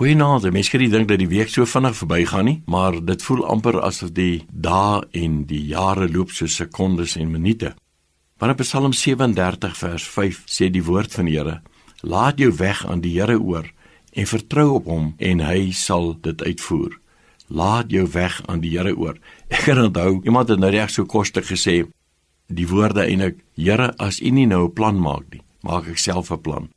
Goeienaand. Mense kan nie dink dat die week so vinnig verbygaan nie, maar dit voel amper asof die dae en die jare loop soos sekondes en minute. Wanneer Psalm 37 vers 5 sê die woord van die Here: Laat jou weg aan die Here oor en vertrou op hom en hy sal dit uitvoer. Laat jou weg aan die Here oor. Ek kan onthou iemand het nou reg so kostig gesê die woorde eintlik: Here, as U nie nou 'n plan maak nie, maak ek self 'n plan.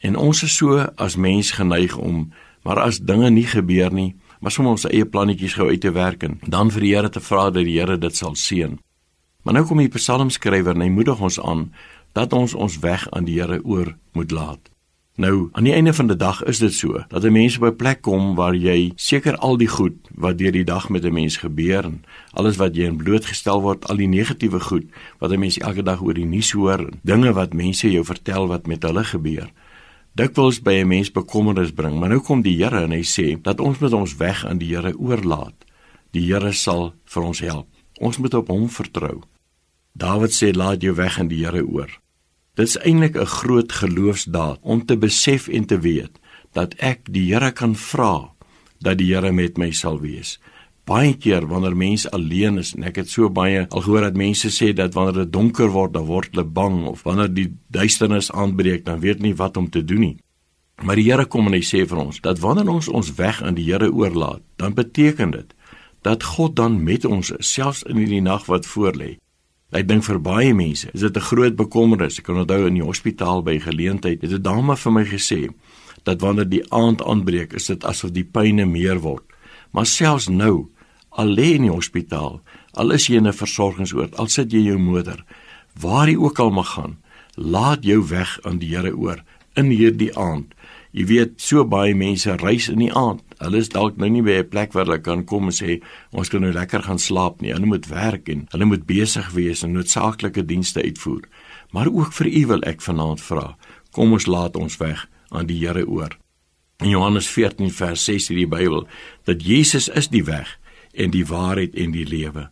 En ons is so as mens geneig om Maar as dinge nie gebeur nie, maar soms ons eie plannetjies gou uit te werk en dan vir die Here te vra dat die Here dit sal seën. Maar nou kom die psalmskrywer en hy moedig ons aan dat ons ons weg aan die Here oor moet laat. Nou, aan die einde van die dag is dit so dat 'n mens op 'n plek kom waar jy seker al die goed wat deur die dag met 'n mens gebeur en alles wat jy in blootgestel word, al die negatiewe goed wat 'n mens elke dag oor die nuus hoor, dinge wat mense jou vertel wat met hulle gebeur, dikwels by 'n mens bekommernis bring. Maar nou kom die Here en hy sê dat ons moet ons weg aan die Here oorlaat. Die Here sal vir ons help. Ons moet op hom vertrou. Dawid sê laat jou weg aan die Here oor. Dit is eintlik 'n groot geloofsdaad om te besef en te weet dat ek die Here kan vra dat die Here met my sal wees baie keer wanneer mense alleen is en ek het so baie al gehoor dat mense sê dat wanneer dit donker word dan word hulle bang of wanneer die duisternis aanbreek dan weet nie wat om te doen nie. Maar die Here kom en hy sê vir ons dat wanneer ons ons weg aan die Here oorlaat, dan beteken dit dat God dan met ons is selfs in hierdie nag wat voorlê. Ek dink vir baie mense is dit 'n groot bekommernis. Ek kan onthou in die hospitaal by geleentheid het 'n dame vir my gesê dat wanneer die aand aanbreek, is dit asof die pyne meer word. Maar selfs nou al lê in die hospitaal, al is jy in 'n versorgingsoord, al sit jy jou moeder, waar jy ook al mag gaan, laat jou weg aan die Here oor in hierdie aand. Jy weet, so baie mense reis in die aand. Hulle is dalk nou nie by 'n plek waar hulle kan kom en sê ons kan nou lekker gaan slaap nie. Hulle moet werk en hulle moet besig wees en noodsaaklike dienste uitvoer. Maar ook vir u wil ek vanaand vra, kom ons laat ons weg aan die Here oor. In Johannes 14 vers 6 sê die Bybel dat Jesus is die weg, en die waarheid en die lewe.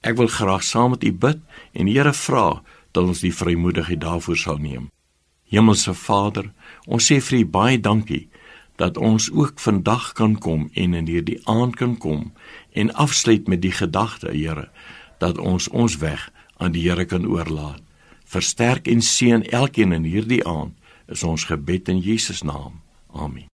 Ek wil graag saam met u bid en die Here vra dat ons die vrymoedigheid daarvoor sal neem. Hemelse Vader, ons sê vir u baie dankie dat ons ook vandag kan kom en in hierdie aand kan kom en afsluit met die gedagte, Here, dat ons ons weg aan die Here kan oorlaat. Versterk en seën elkeen in hierdie aand is ons gebed in Jesus naam. Amen.